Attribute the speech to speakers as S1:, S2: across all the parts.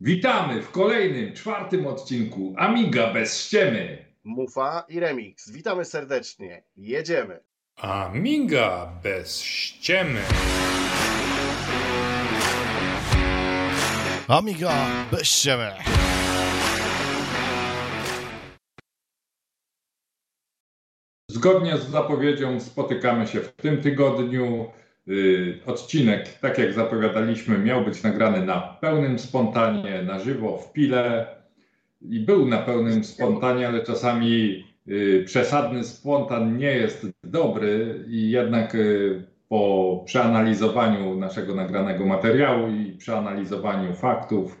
S1: Witamy w kolejnym, czwartym odcinku Amiga bez ściemy.
S2: Mufa i Remix. Witamy serdecznie. Jedziemy.
S3: Amiga bez ściemy.
S4: Amiga bez ściemy.
S1: Zgodnie z zapowiedzią spotykamy się w tym tygodniu. Y, odcinek, tak jak zapowiadaliśmy, miał być nagrany na pełnym spontanie, na żywo, w pile. I był na pełnym spontanie, ale czasami y, przesadny spontan nie jest dobry i jednak y, po przeanalizowaniu naszego nagranego materiału i przeanalizowaniu faktów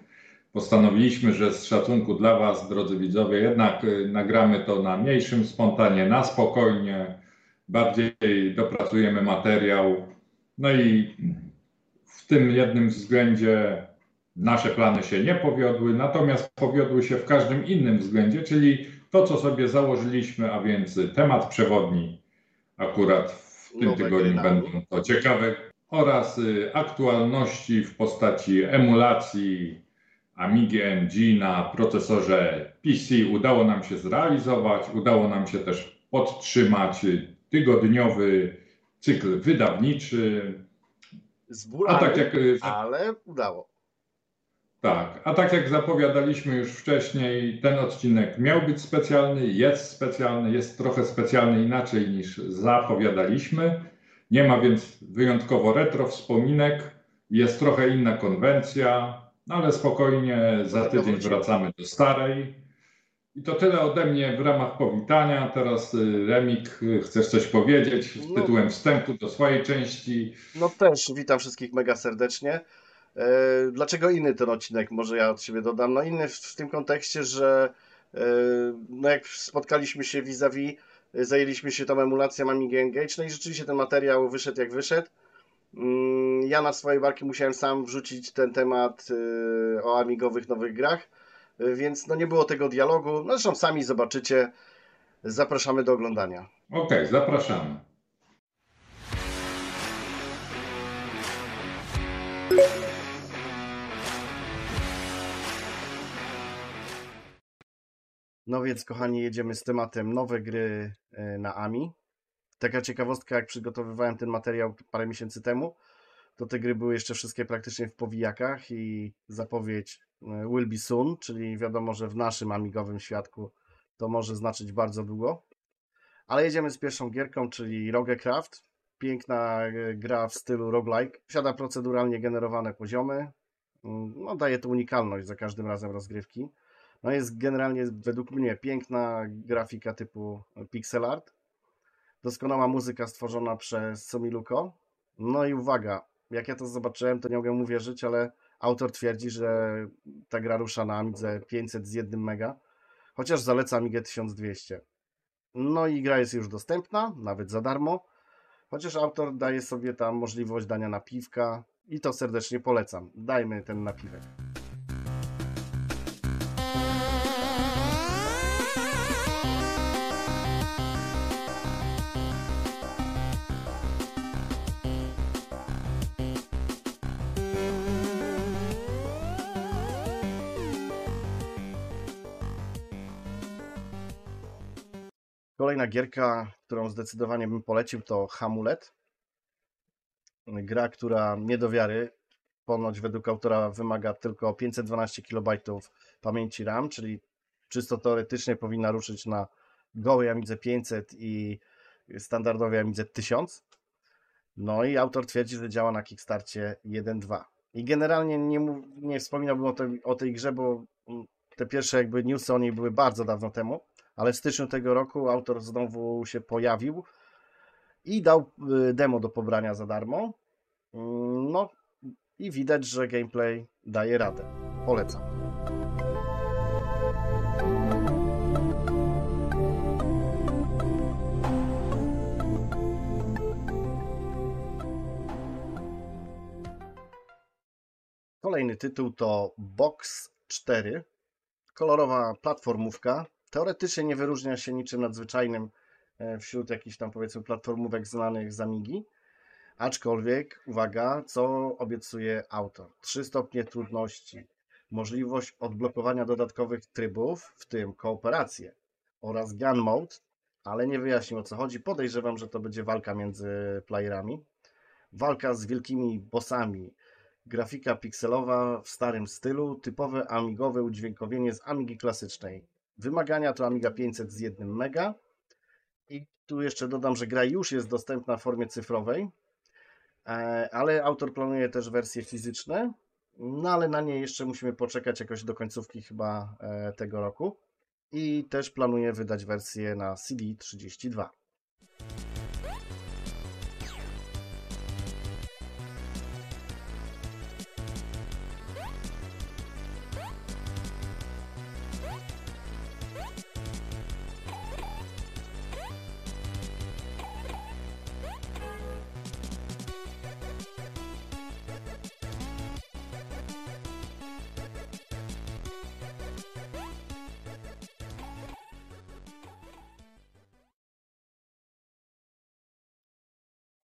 S1: postanowiliśmy, że z szacunku dla Was, drodzy widzowie, jednak nagramy to na mniejszym spontanie, na spokojnie, bardziej dopracujemy materiał no i w tym jednym względzie nasze plany się nie powiodły, natomiast powiodły się w każdym innym względzie, czyli to, co sobie założyliśmy, a więc temat przewodni akurat w tym Nowe tygodniu będą to ciekawe oraz y, aktualności w postaci emulacji Amigi NG na procesorze PC udało nam się zrealizować, udało nam się też podtrzymać tygodniowy cykl wydawniczy.
S2: Z bólami, a tak jak, y, ale udało.
S1: Tak, a tak jak zapowiadaliśmy już wcześniej, ten odcinek miał być specjalny, jest specjalny, jest trochę specjalny inaczej niż zapowiadaliśmy. Nie ma więc wyjątkowo retro wspominek, jest trochę inna konwencja, no ale spokojnie za tydzień wracamy do starej. I to tyle ode mnie w ramach powitania. Teraz y, Remik, y, chcesz coś powiedzieć no. tytułem wstępu do swojej części?
S2: No też witam wszystkich mega serdecznie. E, dlaczego inny ten odcinek? Może ja od siebie dodam. No inny w tym kontekście, że e, no jak spotkaliśmy się vis-a-vis, zajęliśmy się tą emulacją Amiga Engage, no i rzeczywiście ten materiał wyszedł jak wyszedł. Mm, ja na swojej barki musiałem sam wrzucić ten temat y, o amigowych nowych grach więc no nie było tego dialogu. No zresztą sami zobaczycie. Zapraszamy do oglądania.
S1: Okej, okay, zapraszamy.
S2: No więc, kochani, jedziemy z tematem nowe gry e, na AMI. Taka ciekawostka, jak przygotowywałem ten materiał parę miesięcy temu, to te gry były jeszcze wszystkie praktycznie w powijakach i zapowiedź E, will be soon, czyli wiadomo, że w naszym amigowym świadku to może znaczyć bardzo długo. Ale jedziemy z pierwszą gierką, czyli Rogecraft. Piękna e, gra w stylu roguelike. Posiada proceduralnie generowane poziomy. Mm, no, daje to unikalność za każdym razem rozgrywki. No jest generalnie według mnie piękna grafika typu pixel art. Doskonała muzyka stworzona przez Somiluko. No i uwaga, jak ja to zobaczyłem, to nie mogę mu wierzyć, ale Autor twierdzi, że ta gra rusza na Amidze 500 z 1 mega, chociaż zaleca Amigę 1200. No i gra jest już dostępna, nawet za darmo, chociaż autor daje sobie tam możliwość dania napiwka i to serdecznie polecam. Dajmy ten napiwek. Kolejna gierka, którą zdecydowanie bym polecił, to Hamulet. Gra, która nie do wiary, ponoć według autora wymaga tylko 512 KB pamięci RAM, czyli czysto teoretycznie powinna ruszyć na gołej Amidze 500 i standardowej Amidze 1000. No i autor twierdzi, że działa na Kickstarcie 1.2. I generalnie nie, nie wspominałbym o tej, o tej grze, bo te pierwsze jakby newsy o niej były bardzo dawno temu ale w styczniu tego roku autor znowu się pojawił i dał y, demo do pobrania za darmo. Mm, no i widać, że gameplay daje radę. Polecam. Kolejny tytuł to Box 4. Kolorowa platformówka teoretycznie nie wyróżnia się niczym nadzwyczajnym e, wśród jakichś tam powiedzmy platformówek znanych z Amigi. Aczkolwiek, uwaga, co obiecuje autor? Trzy stopnie trudności, możliwość odblokowania dodatkowych trybów, w tym kooperację oraz Gun Mode, ale nie wyjaśnił o co chodzi. Podejrzewam, że to będzie walka między playerami. Walka z wielkimi bossami. Grafika pikselowa w starym stylu, typowe amigowe udźwiękowienie z Amigi klasycznej. Wymagania to Amiga 500 z 1 mega. I tu jeszcze dodam, że gra już jest dostępna w formie cyfrowej, e, ale autor planuje też wersje fizyczne, no ale na nie jeszcze musimy poczekać jakoś do końcówki chyba e, tego roku. I też planuje wydać wersję na CD32.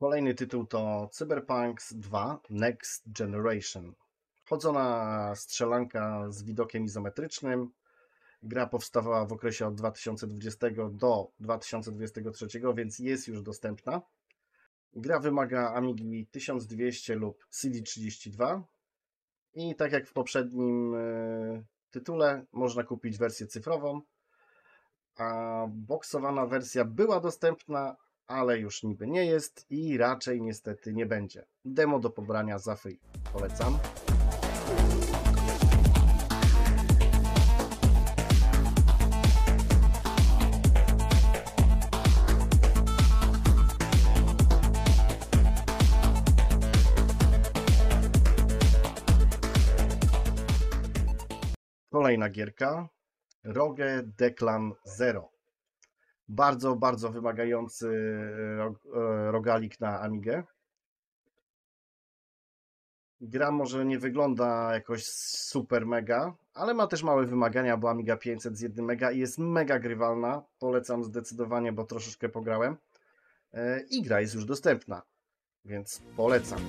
S2: Kolejny tytuł to Cyberpunk 2 Next Generation. Chodzona strzelanka z widokiem izometrycznym. Gra powstawała w okresie od 2020 do 2023, więc jest już dostępna. Gra wymaga Amigi 1200 lub CD32 i tak jak w poprzednim e, tytule można kupić wersję cyfrową, a boksowana wersja była dostępna, ale już niby nie jest i raczej niestety nie będzie. Demo do pobrania za free. Polecam. Kolejna gierka. Rogue Declan Zero bardzo, bardzo wymagający e, rogalik na Amigę. Gra może nie wygląda jakoś super mega, ale ma też małe wymagania, bo Amiga 500 z 1 mega i jest mega grywalna. Polecam zdecydowanie, bo troszeczkę pograłem. E, I gra jest już dostępna, więc polecam.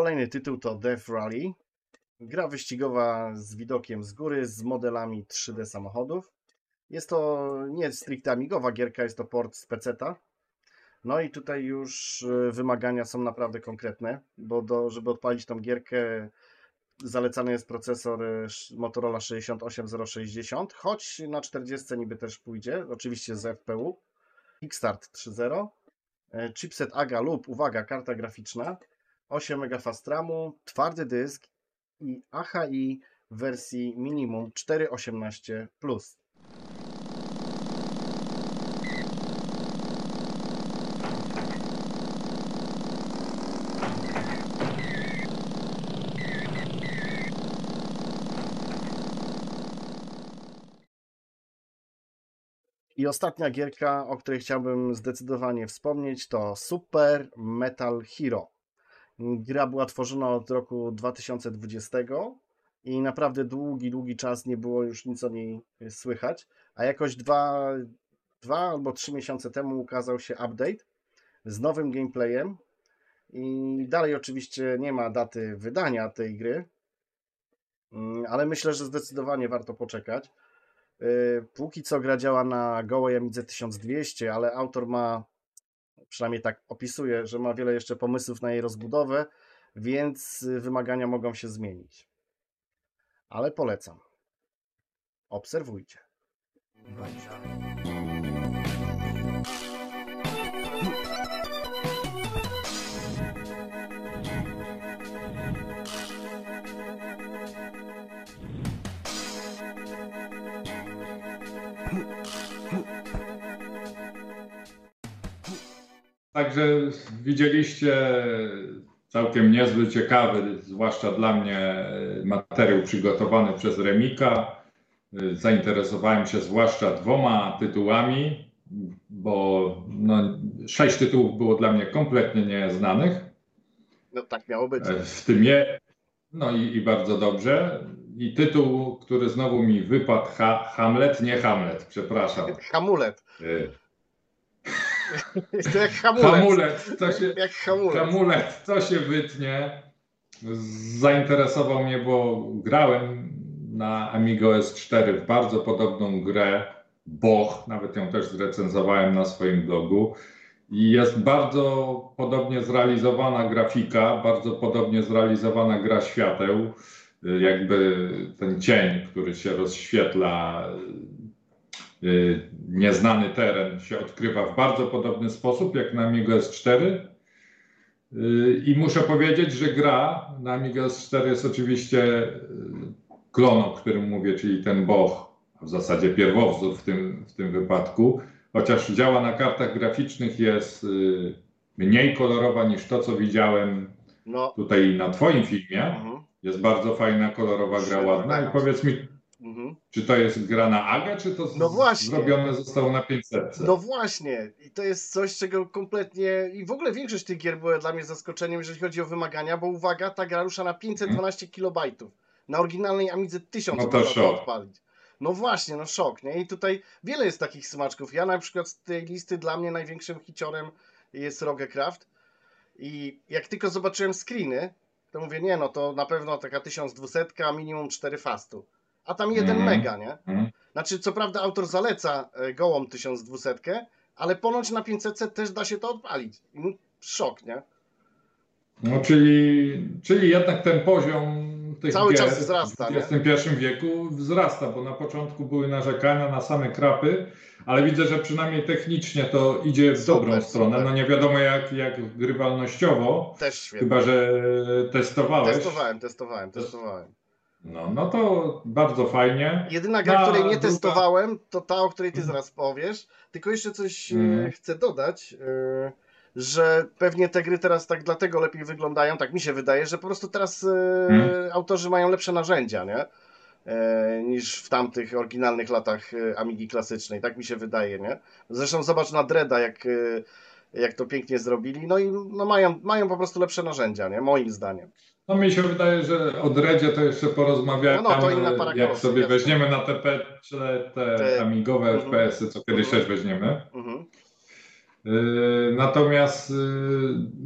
S2: Kolejny tytuł to Death Rally. Gra wyścigowa z widokiem z góry, z modelami 3D samochodów. Jest to nie stricte amigowa gierka, jest to port z peceta. No i tutaj już e, wymagania są naprawdę konkretne, bo do, żeby odpalić tą gierkę zalecany jest procesor e, Motorola 68060, choć na 40 niby też pójdzie, oczywiście z FPU. Kickstart 3.0, e, chipset AGA lub, uwaga, karta graficzna, 8 MB RAMu, twardy dysk i AHI w wersji minimum 4.18+. I ostatnia gierka, o której chciałbym zdecydowanie wspomnieć, to Super Metal Hero. Gra była tworzona od roku 2020 i naprawdę długi, długi czas nie było już nic o niej słychać, a jakoś dwa, dwa albo trzy miesiące temu ukazał się update z nowym gameplayem i dalej oczywiście nie ma daty wydania tej gry, mm, ale myślę, że zdecydowanie warto poczekać. Y, póki co gra działa na gołej Amidze 1200, ale autor ma przynajmniej tak opisuje, że ma wiele jeszcze pomysłów na jej rozbudowę, więc wymagania mogą się zmienić. Ale polecam. Obserwujcie.
S5: Także widzieliście całkiem niezły, ciekawy, zwłaszcza dla mnie, materiał przygotowany przez Remika. Zainteresowałem się zwłaszcza dwoma tytułami, bo no, sześć tytułów było dla mnie kompletnie nieznanych.
S2: No tak miało być.
S5: W tym je, no i, i bardzo dobrze.
S1: i tytuł, który znowu mi wypadł, ha, Hamlet, nie Hamlet, przepraszam.
S2: Hamulet. To jak hamulet.
S1: Hamulec, to się,
S2: Jak hamulet.
S1: hamulec, to się wytnie. Zainteresował mnie, bo grałem na Amigo S4 w bardzo podobną grę, Boch, nawet ją też zrecenzowałem na swoim blogu. I jest bardzo podobnie zrealizowana grafika, bardzo podobnie zrealizowana gra świateł. Y, Jakby ten cień, który się rozświetla, nieznany teren się odkrywa w bardzo podobny sposób jak na Amigo S4. Y, I muszę powiedzieć, że gra na Amiga S4 jest oczywiście y, klon, o którym mówię, czyli ten Boch, a w zasadzie pierwowzór w tym, w tym wypadku, chociaż działa na kartach graficznych, jest y, mniej kolorowa niż to, co widziałem
S2: No.
S1: tutaj na Twoim filmie.
S2: Mhm.
S1: Jest bardzo fajna, kolorowa gra, ładna. I
S2: gra.
S1: powiedz mi,
S2: Mhm.
S1: czy to jest gra na AGA, czy to
S2: No właśnie.
S1: zrobione zostało na 500?
S2: No właśnie, i to jest coś, czego kompletnie. I w ogóle większość tych gier była dla mnie zaskoczeniem, jeżeli chodzi o wymagania, bo uwaga, ta gra rusza na 512 kilobajtów. Na oryginalnej Amidze 1000
S1: No to
S2: można odpalić. No właśnie, no szok, nie? I tutaj wiele jest takich smaczków. Ja na przykład z tej listy dla mnie największym hiciorem jest Rogecraft. I jak tylko zobaczyłem screeny, to mówię, nie no, to na pewno taka 1200, a minimum 4 fastu. A tam jeden
S1: Mhm.
S2: mega, nie?
S1: Mhm.
S2: Znaczy, co prawda autor zaleca e, gołą 1200, ale ponoć na 500 też da się to odpalić. No, szok, nie?
S1: No, czyli, czyli jednak ten poziom tych
S2: Cały czas wzrasta,
S1: w
S2: nie?
S1: XXI wieku wzrasta, bo na początku były narzekania na same krapy, ale widzę, że przynajmniej technicznie to idzie w
S2: Super,
S1: dobrą stronę.
S2: super.
S1: No nie wiadomo jak, jak grywalnościowo,
S2: Też świetnie.
S1: chyba że testowałeś.
S2: Testowałem, testowałem, testowałem.
S1: No, no to bardzo fajnie.
S2: Jedyna gra,
S1: Na
S2: której nie
S1: druga-
S2: testowałem, to ta, o której ty zaraz powiesz. Tylko jeszcze coś
S1: Mhm.
S2: chcę dodać, e, że pewnie te gry teraz tak dlatego lepiej wyglądają, tak mi się wydaje, że po prostu teraz
S1: Mhm.
S2: autorzy mają lepsze narzędzia, nie? Niż w tamtych oryginalnych latach Amigi klasycznej, tak mi się wydaje, nie? Zresztą zobacz na Dreda, jak, jak to pięknie zrobili, no i no mają, mają po prostu lepsze narzędzia, nie? Moim zdaniem.
S1: No mi się wydaje, że o Dredzie to jeszcze porozmawiamy,
S2: No, no, to inna para
S1: jak sobie
S2: jasne.
S1: weźmiemy na te, pe- te,
S2: Te-
S1: amigowe
S2: Mhm.
S1: FPS-y, co kiedyś
S2: Mhm.
S1: też weźmiemy.
S2: Mhm.
S1: Yy, Natomiast yy,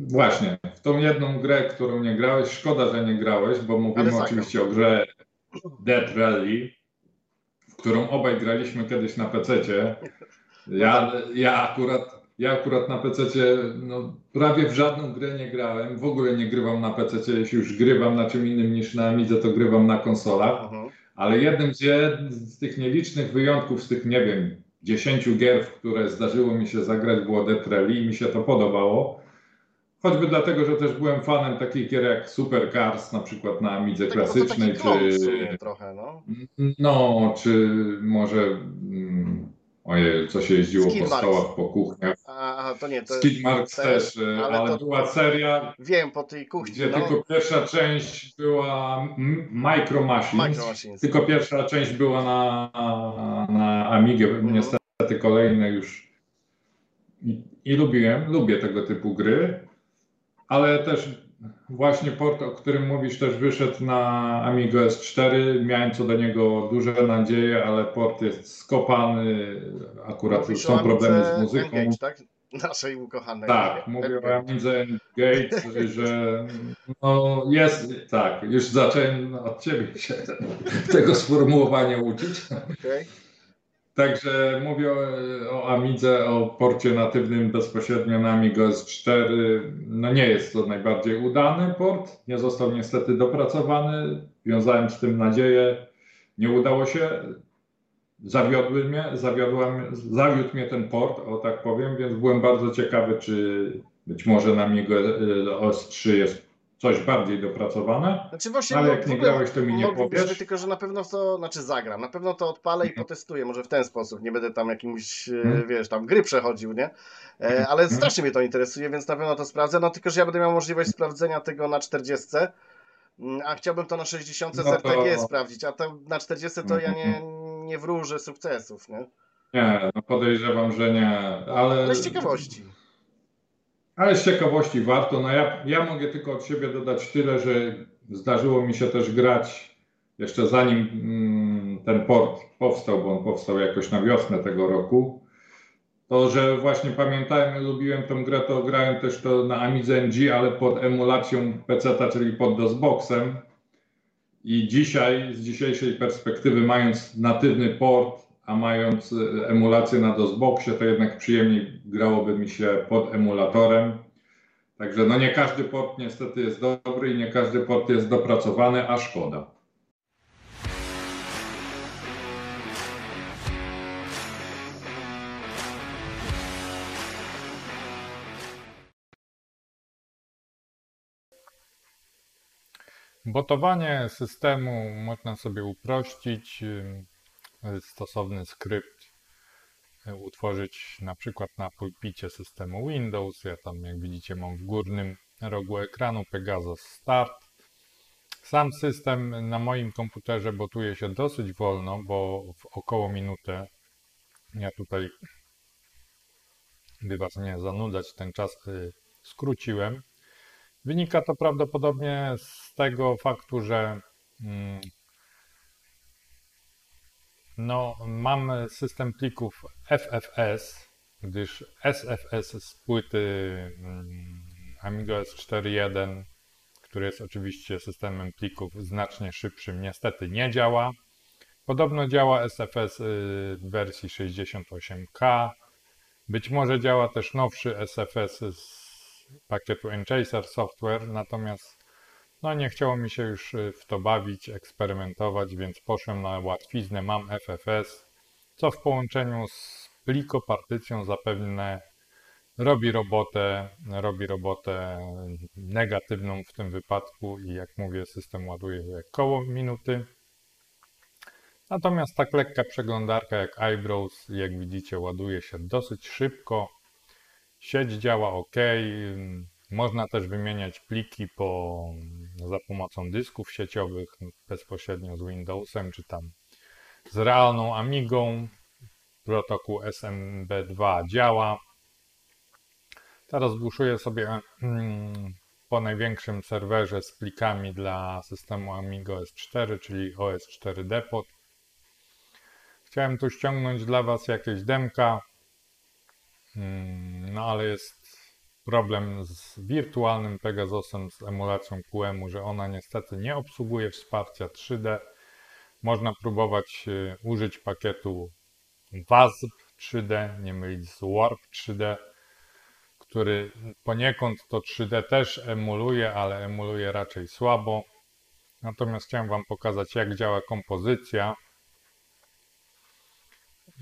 S1: właśnie w tą jedną grę, którą nie grałeś, szkoda, że nie grałeś, bo mówimy oczywiście o grze Dead Rally, w którą obaj graliśmy kiedyś na PC-cie. Ja, ja, akurat, ja akurat na PC-cie no, prawie w żadną grę nie grałem. W ogóle nie grywam na PC-cie. Jeśli już grywam na czym innym niż na Amidze, to grywam na konsolach.
S2: Mhm.
S1: Ale jednym z, z tych nielicznych wyjątków, z tych, nie wiem, 10 gier, w które zdarzyło mi się zagrać, było Death Rally i mi się to podobało. Choćby dlatego, że też byłem fanem takich gier jak Super Cars, na przykład na Amidze
S2: Tak,
S1: klasycznej, czy,
S2: trochę, no.
S1: no, czy może, mm, ojej, co się jeździło
S2: Skid
S1: po
S2: Marks.
S1: stołach, po kuchniach.
S2: A, Aha, to nie, to
S1: Skid Marks też, e,
S2: ale
S1: ale,
S2: to-
S1: była seria,
S2: wiem, po tej kuchni,
S1: gdzie
S2: no,
S1: tylko pierwsza część była Micro Machines.
S2: Micro Machines.
S1: Tylko pierwsza część była na, na Amigę,
S2: Mhm.
S1: niestety kolejne już i, i lubiłem, lubię tego typu gry, ale też właśnie port, o którym mówisz, też wyszedł na Amigo S4, miałem co do niego duże nadzieje, ale port jest skopany, akurat
S2: Mówisz
S1: są problemy z muzyką.
S2: Engage, tak? Naszej ukochanej.
S1: Tak, mówię o
S2: Engage.
S1: Amidze Gate, że no jest, tak, już zacząłem od Ciebie się tego sformułowania uczyć.
S2: Okej.
S1: Także mówię o, Amidze, o porcie natywnym bezpośrednio na Amigo S4. No nie jest to najbardziej udany port, nie został niestety dopracowany, wiązałem z tym nadzieję, nie udało się. Zawiodły mnie, zawiodła, mnie- zawiódł mnie ten port, o tak powiem, więc byłem bardzo ciekawy, czy być może na Amigo e, S3 jest coś bardziej dopracowane.
S2: Znaczy właśnie,
S1: Ale
S2: no,
S1: jak nie grałeś, to mi nie powiesz.
S2: tylko, że na pewno to, znaczy zagram, na pewno to odpalę i
S1: Mhm.
S2: potestuję, może w ten sposób, nie będę tam jakimś,
S1: Mhm.
S2: wiesz, tam gry przechodził, nie? E, ale
S1: Mhm.
S2: strasznie mnie to interesuje, więc na pewno to sprawdzę, no tylko, że ja będę miał możliwość sprawdzenia tego na 40, mm, a chciałbym to na 60 z
S1: No to-
S2: RTG sprawdzić, a tam na 40 to ja nie,
S1: Mhm.
S2: nie wróżę sukcesów, nie?
S1: Nie, no podejrzewam, że nie, ale...
S2: Ale z ciekawości.
S1: Ale z ciekawości warto. No ja, ja mogę tylko od siebie dodać tyle, że zdarzyło mi się też grać
S5: jeszcze zanim mm, ten port powstał, bo on powstał jakoś na wiosnę tego roku, to że właśnie pamiętałem lubiłem tą grę, to grałem też to na Amidze NG, ale pod emulacją PC, czyli pod DOSBoxem. I dzisiaj, z dzisiejszej perspektywy, mając natywny port, a mając e, emulację na DOSBoxie, to jednak przyjemniej grałoby mi się pod emulatorem. Także no nie każdy port niestety jest dobry i nie każdy port jest dopracowany, a szkoda.
S1: Botowanie systemu można sobie uprościć. Stosowny skrypt y, utworzyć na przykład na pulpicie systemu Windows. Ja tam, jak widzicie, mam w górnym rogu ekranu Pegasus Start. Sam system na moim komputerze botuje się dosyć wolno, bo w około minutę. Ja tutaj, by Was nie zanudzać, ten czas y, skróciłem. Wynika to prawdopodobnie z tego faktu, że mm, no, mam system plików FFS, gdyż SFS z płyty mm, Amiga S4.1, który jest oczywiście systemem plików znacznie szybszym, niestety nie działa. Podobno działa SFS y, w wersji 68K. Być może działa też nowszy SFS z pakietu Enchaser Software, natomiast no nie chciało mi się już y, w to bawić, eksperymentować, więc poszłem na łatwiznę, mam FFS, co w połączeniu z plikopartycją zapewne robi robotę, robi robotę negatywną w tym wypadku i jak mówię, system ładuje koło minuty. Natomiast tak lekka przeglądarka jak Eyebrows, jak widzicie, ładuje się dosyć szybko. Sieć działa ok. Można też wymieniać pliki po, za pomocą dysków sieciowych bezpośrednio z Windowsem czy tam z realną Amigą. Protokół SMB2 działa. Teraz buszuję sobie mm, po największym serwerze z plikami dla systemu Amigo S4, czyli OS4 Depot. Chciałem tu ściągnąć dla Was jakieś demka, mm, no ale jest problem z wirtualnym Pegasusem, z emulacją QEMU, że ona niestety nie obsługuje wsparcia 3D. Można próbować y, użyć pakietu WASP 3D, nie mylić z Warp 3D, który poniekąd to 3D też emuluje, ale emuluje raczej słabo. Natomiast chciałem Wam pokazać, jak działa kompozycja.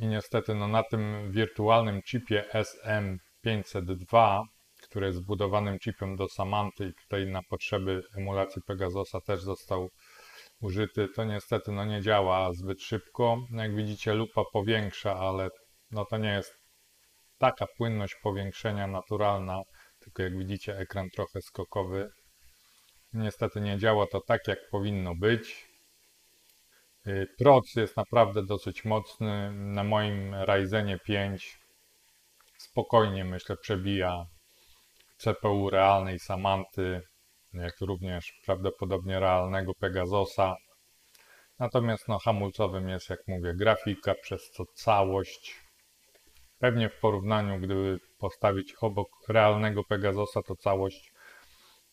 S1: I niestety no, na tym wirtualnym chipie SM502, który jest zbudowanym chipem do Samanty i tutaj na potrzeby emulacji Pegasusa też został użyty, to niestety no, nie działa zbyt szybko. Jak widzicie lupa powiększa, ale no, to nie jest taka płynność powiększenia naturalna, tylko jak widzicie ekran trochę skokowy. Niestety nie działa to tak jak powinno być. Y, Proc jest naprawdę dosyć mocny. Na moim Ryzenie 5 spokojnie myślę przebija CPU realnej Samanty, jak również prawdopodobnie realnego Pegasusa. Natomiast no, hamulcowym jest, jak mówię, grafika, przez co całość Pewnie w porównaniu, gdyby postawić obok realnego Pegasusa, to całość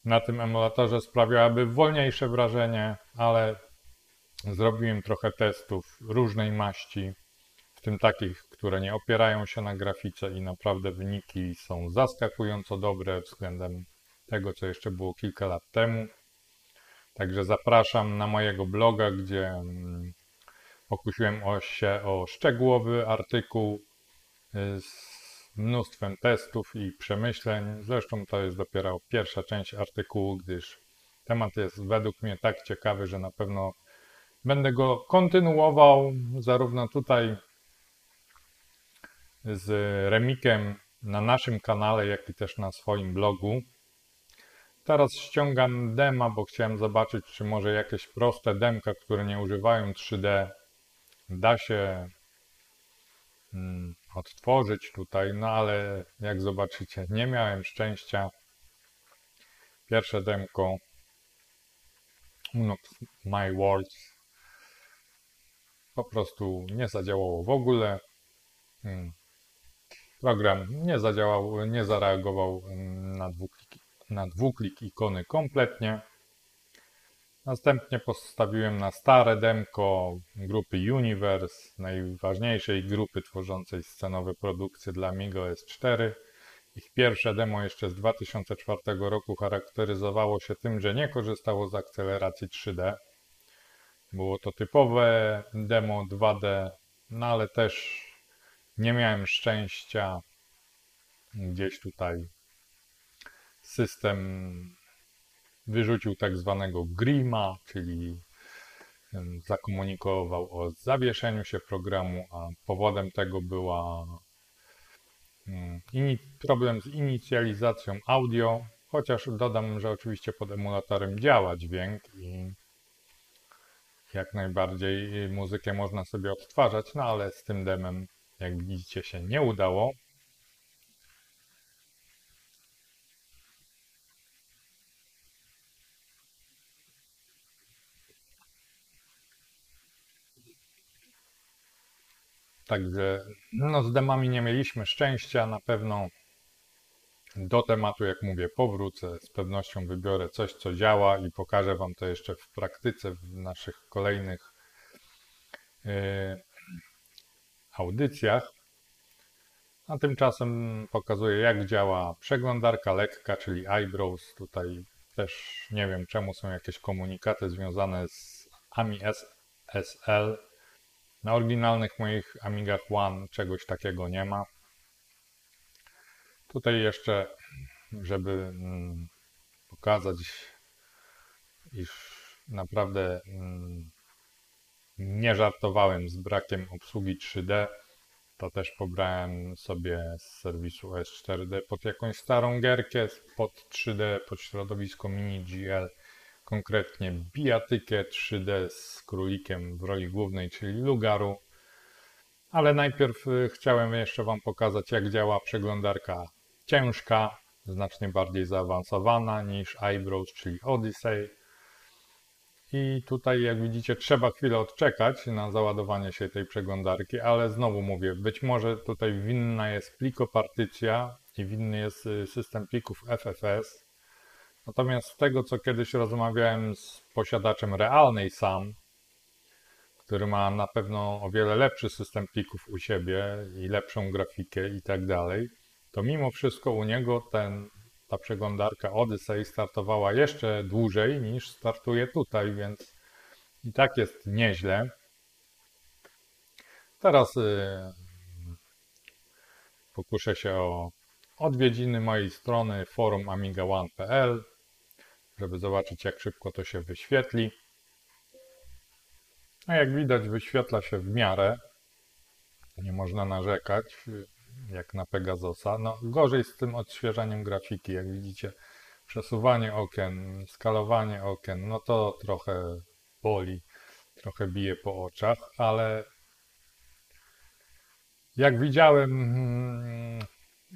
S1: na tym emulatorze sprawiałaby wolniejsze wrażenie, ale zrobiłem trochę testów różnej maści, w tym takich, które nie opierają się na grafice i naprawdę wyniki są zaskakująco dobre względem tego, co jeszcze było kilka lat temu. Także zapraszam na mojego bloga, gdzie mm, pokusiłem się o szczegółowy artykuł z mnóstwem testów i przemyśleń. Zresztą to jest dopiero pierwsza część artykułu, gdyż temat jest według mnie tak ciekawy, że na pewno będę go kontynuował zarówno tutaj z Remikiem na naszym kanale, jak i też na swoim blogu. Teraz ściągam dema, bo chciałem zobaczyć, czy może jakieś proste demka, które nie używają 3D, da się mm, odtworzyć tutaj, no ale jak zobaczycie, nie miałem szczęścia. Pierwsze demko Unox My Worlds po prostu nie zadziałało w ogóle. Mm. Program nie zadziałał, nie zareagował mm, na dwuklik, na dwuklik ikony kompletnie. Następnie postawiłem na stare demko grupy Universe, najważniejszej grupy tworzącej scenowe produkcje dla Amiga S4. Ich pierwsze demo jeszcze z 2004 roku charakteryzowało się tym, że nie korzystało z akceleracji 3D. Było to typowe demo 2D, no ale też nie miałem szczęścia. Gdzieś tutaj system wyrzucił tak zwanego grima, czyli zakomunikował o zawieszeniu się programu, a powodem tego była problem z inicjalizacją audio, chociaż dodam, że oczywiście pod emulatorem działa dźwięk i jak najbardziej muzykę można sobie odtwarzać, no ale z tym demem, jak widzicie, się nie udało. Także no, z demami nie mieliśmy szczęścia. Na pewno do tematu, jak mówię, powrócę. Z pewnością wybiorę coś, co działa i pokażę Wam to jeszcze w praktyce w naszych kolejnych yy, audycjach. A tymczasem pokazuję, jak działa przeglądarka lekka, czyli iBrowse. Tutaj też nie wiem, czemu są jakieś komunikaty związane z AMI SSL na oryginalnych moich Amigach One czegoś takiego nie ma. Tutaj jeszcze, żeby mm, pokazać, iż naprawdę mm, nie żartowałem z brakiem obsługi 3D, to też pobrałem sobie z serwisu S4D pod jakąś starą gierkę, pod 3D, pod środowisko Mini GL konkretnie bijatykę 3D z królikiem w roli głównej, czyli Lugaru. Ale najpierw y, chciałem jeszcze Wam pokazać, jak działa przeglądarka ciężka, znacznie bardziej zaawansowana niż iBrowse, czyli Odyssey. I tutaj, jak widzicie, trzeba chwilę odczekać na załadowanie się tej przeglądarki, ale znowu mówię, być może tutaj winna jest plikopartycja i winny jest y, system plików FFS, Natomiast z tego, co kiedyś rozmawiałem z posiadaczem realnej SAM, który ma na pewno o wiele lepszy system plików u siebie i lepszą grafikę i tak dalej, to mimo wszystko u niego ten, ta przeglądarka Odyssey startowała jeszcze dłużej niż startuje tutaj, więc i tak jest nieźle. Teraz yy, pokuszę się o odwiedziny mojej strony forum amiga1.pl żeby zobaczyć jak szybko to się wyświetli. A jak widać wyświetla się w miarę. Nie można narzekać, jak na Pegasusa. No gorzej z tym odświeżaniem grafiki, jak widzicie. Przesuwanie okien, skalowanie okien, no to trochę boli, trochę bije po oczach, ale jak widziałem hmm,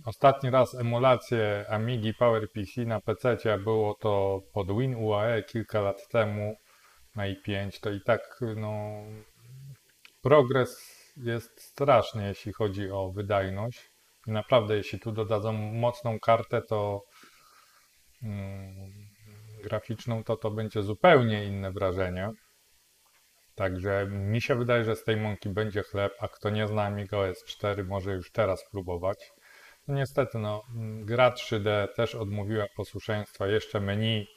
S1: Ostatni raz emulację Amigi PowerPC na PC było to pod WinUAE kilka lat temu na i5. To i tak no, progres jest straszny, jeśli chodzi o wydajność. I naprawdę, jeśli tu dodadzą mocną kartę, to mm, graficzną, to to będzie zupełnie inne wrażenie. Także mi się wydaje, że z tej mąki będzie chleb, a kto nie zna Amiga OS 4 może już teraz próbować. No niestety, no, gra 3D też odmówiła posłuszeństwa. Jeszcze menu,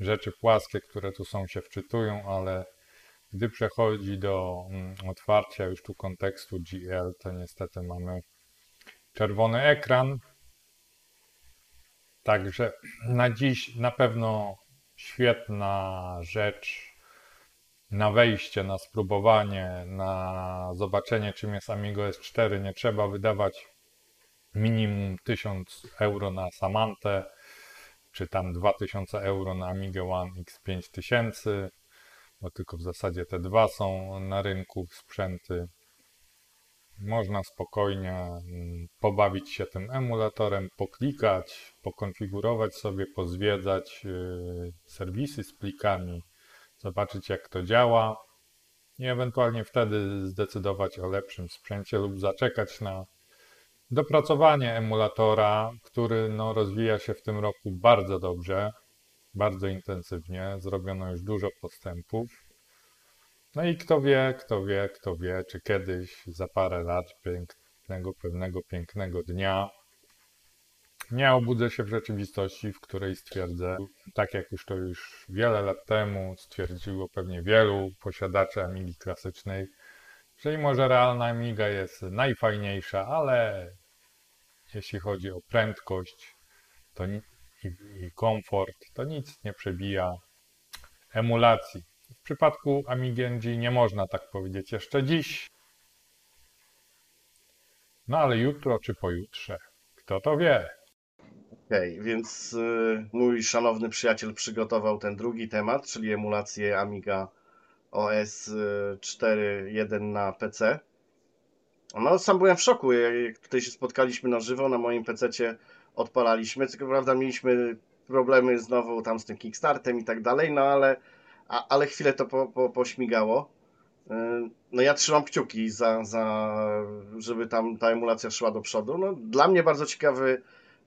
S1: rzeczy płaskie, które tu są, się wczytują, ale gdy przechodzi do mm, otwarcia już tu kontekstu GL, to niestety mamy czerwony ekran. Także na dziś na pewno świetna rzecz na wejście, na spróbowanie, na zobaczenie czym jest Amigo S4. Nie trzeba wydawać minimum 1000 euro na Samantę, czy tam 2000 euro na Amiga One X5000, bo tylko w zasadzie te dwa są na rynku sprzęty. Można spokojnie mm, pobawić się tym emulatorem, poklikać, pokonfigurować sobie, pozwiedzać y, serwisy z plikami, zobaczyć jak to działa.
S6: i ewentualnie wtedy zdecydować o lepszym sprzęcie lub zaczekać na dopracowanie emulatora, który no, rozwija się w tym roku bardzo dobrze, bardzo intensywnie. Zrobiono już dużo postępów. No i kto wie, kto wie, kto wie, czy kiedyś za parę lat pięknego, pewnego pięknego dnia nie obudzę się w rzeczywistości, w której stwierdzę, tak jak już to już wiele lat temu stwierdziło pewnie wielu posiadaczy Amigi klasycznej, że mimo, że realna Amiga jest najfajniejsza, ale jeśli chodzi o prędkość to i, i komfort, to nic nie przebija emulacji. W przypadku Amigi NG nie można tak powiedzieć jeszcze dziś. No ale jutro czy pojutrze, kto to wie?
S2: Okej, więc y, mój szanowny przyjaciel przygotował ten drugi temat, czyli emulację Amiga OS y, 4.1 na PC. No, sam byłem w szoku, jak tutaj się spotkaliśmy na żywo, na moim PC-cie odpalaliśmy, tylko prawda mieliśmy problemy znowu tam z tym Kickstartem i tak dalej, no ale, a, ale chwilę to po, po, pośmigało. Y, No ja trzymam kciuki za, za, żeby tam ta emulacja szła do przodu. No, dla mnie bardzo ciekawy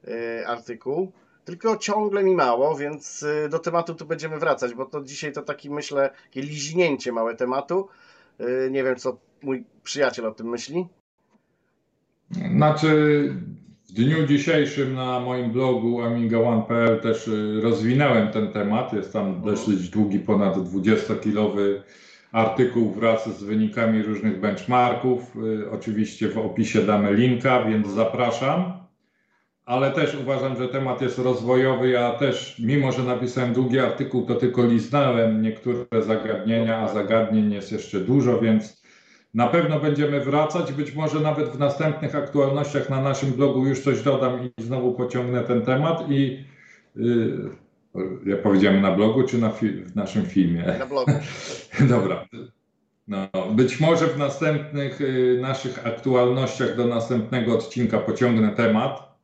S2: y, artykuł, tylko ciągle mi mało, więc y, do tematu tu będziemy wracać, bo to dzisiaj to taki myślę, takie liźnięcie małe tematu. Nie wiem, co mój przyjaciel o tym myśli.
S1: Znaczy, w dniu dzisiejszym na moim blogu amiga1.pl też y, rozwinąłem ten temat. Jest tam dosyć długi, ponad 20-kilowy artykuł wraz z wynikami różnych benchmarków. Y, Oczywiście w opisie damy linka, więc zapraszam. Ale też uważam, że temat jest rozwojowy. Ja też, mimo że napisałem długi artykuł, to tylko liznałem niektóre zagadnienia, a zagadnień jest jeszcze dużo, więc na pewno będziemy wracać. Być może nawet w następnych aktualnościach na naszym blogu już coś dodam i znowu pociągnę ten temat. I yy, ja powiedziałem na blogu czy na fi- w naszym filmie?
S2: Na blogu.
S1: Dobra. No, być może w następnych y, naszych aktualnościach do następnego odcinka pociągnę temat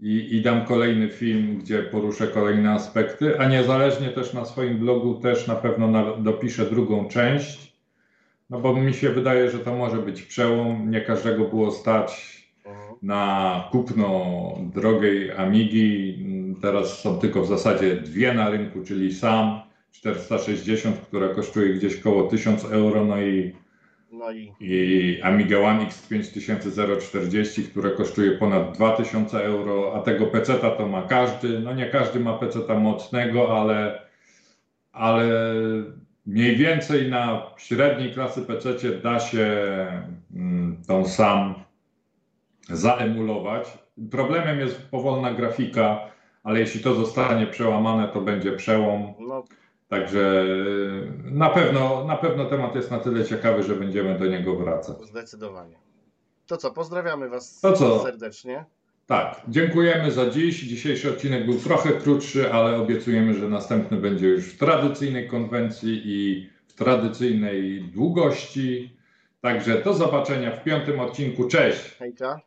S1: i, i dam kolejny film, gdzie poruszę kolejne aspekty, a niezależnie też na swoim blogu też na pewno na, dopiszę drugą część, no bo mi się wydaje, że to może być przełom. Nie każdego było stać
S2: Mhm.
S1: na kupno drogiej Amigi. Teraz są tylko w zasadzie dwie na rynku, czyli SAM 460, która kosztuje gdzieś koło 1000 euro, no i,
S2: No i
S1: i Amiga One X 5040, które kosztuje ponad 2000 euro, a tego PC-ta to ma każdy. No nie każdy ma PC-ta mocnego, ale, ale mniej więcej na średniej klasy PC-cie da się mm, tą SAM zaemulować. Problemem jest powolna grafika, ale jeśli to zostanie przełamane, to będzie przełom.
S2: no,
S1: Także y, na pewno, na pewno temat jest na tyle ciekawy, że będziemy do niego wracać.
S2: zdecydowanie. To co, pozdrawiamy Was
S1: To co?
S2: serdecznie.
S1: Tak, dziękujemy za dziś. Dzisiejszy odcinek był trochę krótszy, ale obiecujemy, że następny będzie już w tradycyjnej konwencji i w tradycyjnej długości. Także do zobaczenia w piątym odcinku. Cześć!
S2: Hejka.